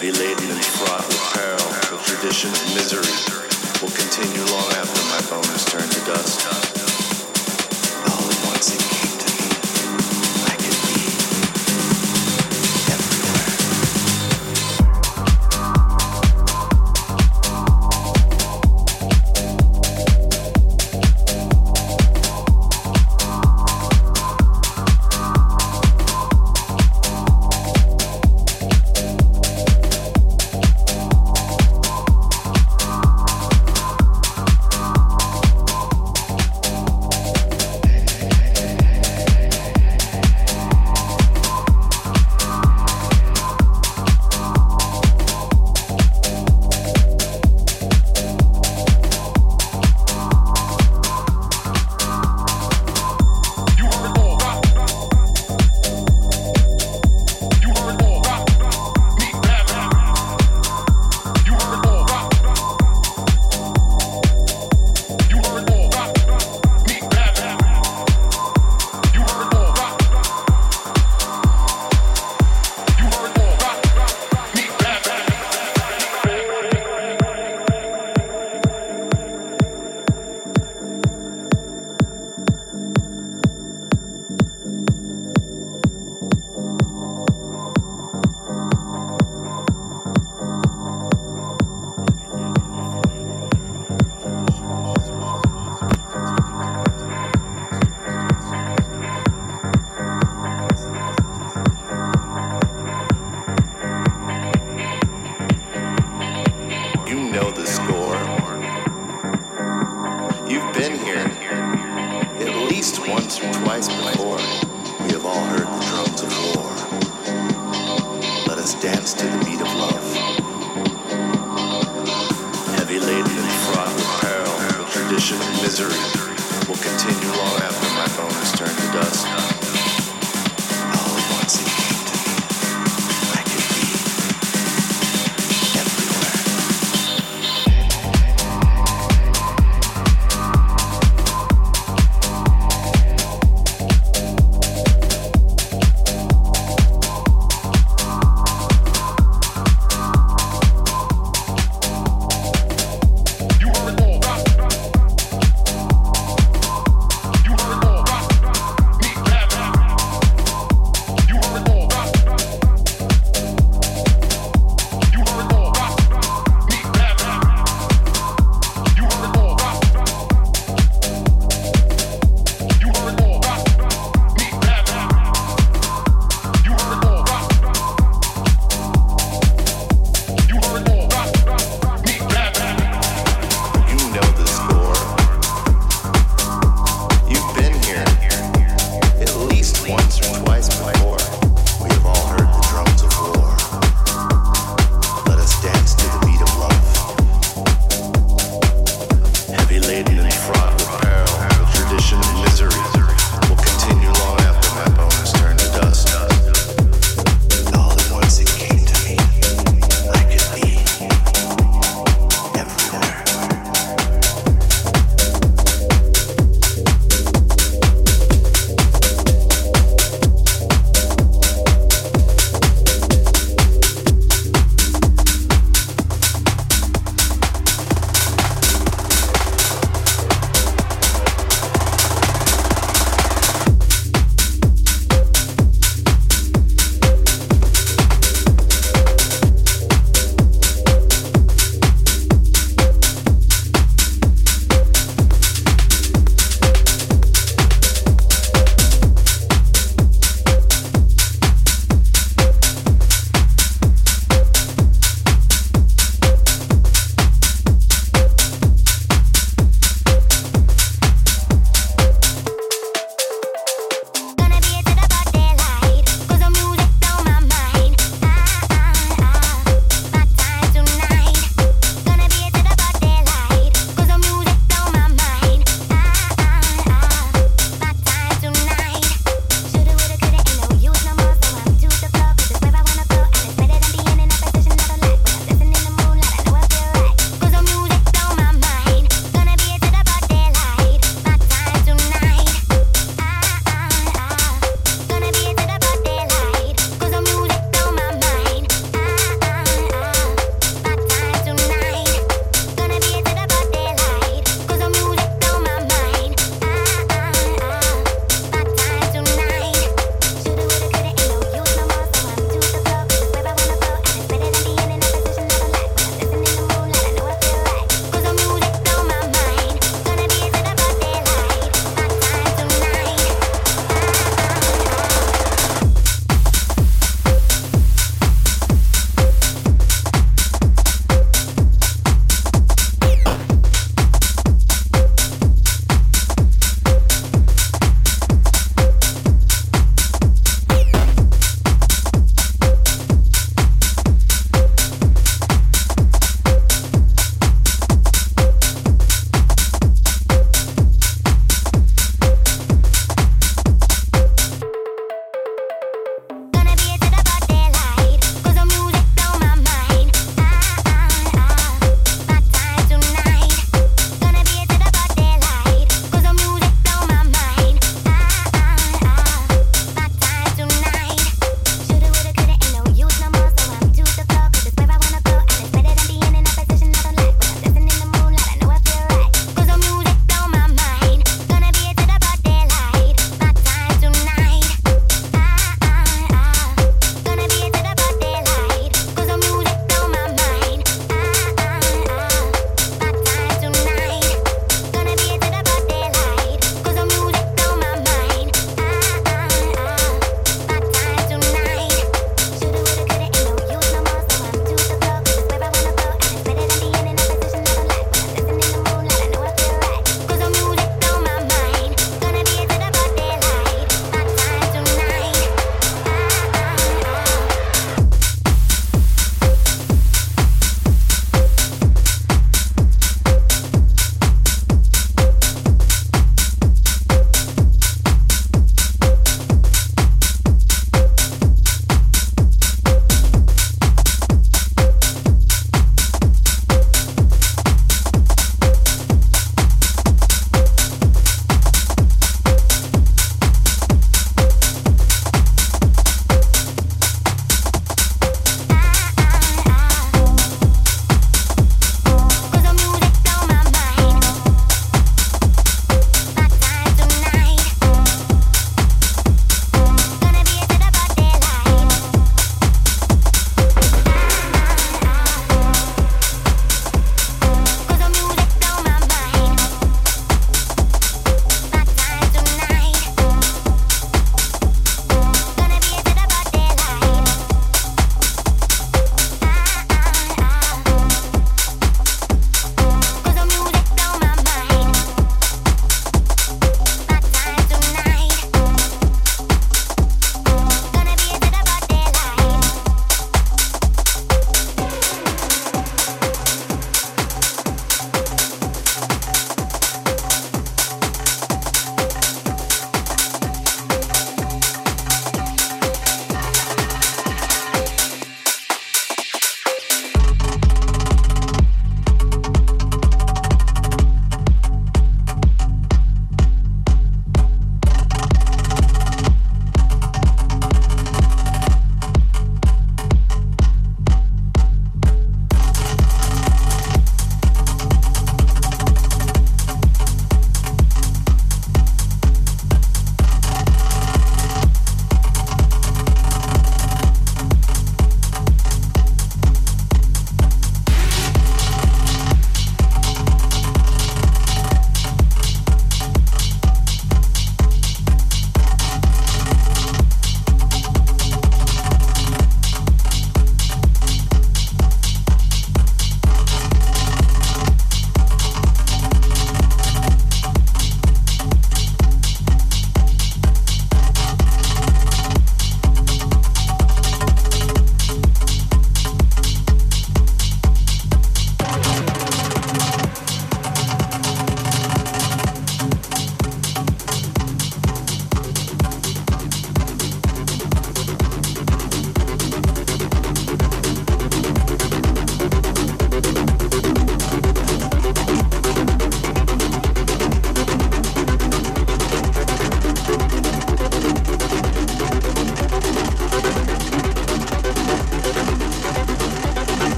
Be laden and fraught with peril, the tradition of misery, will continue long after my bones turn to dust.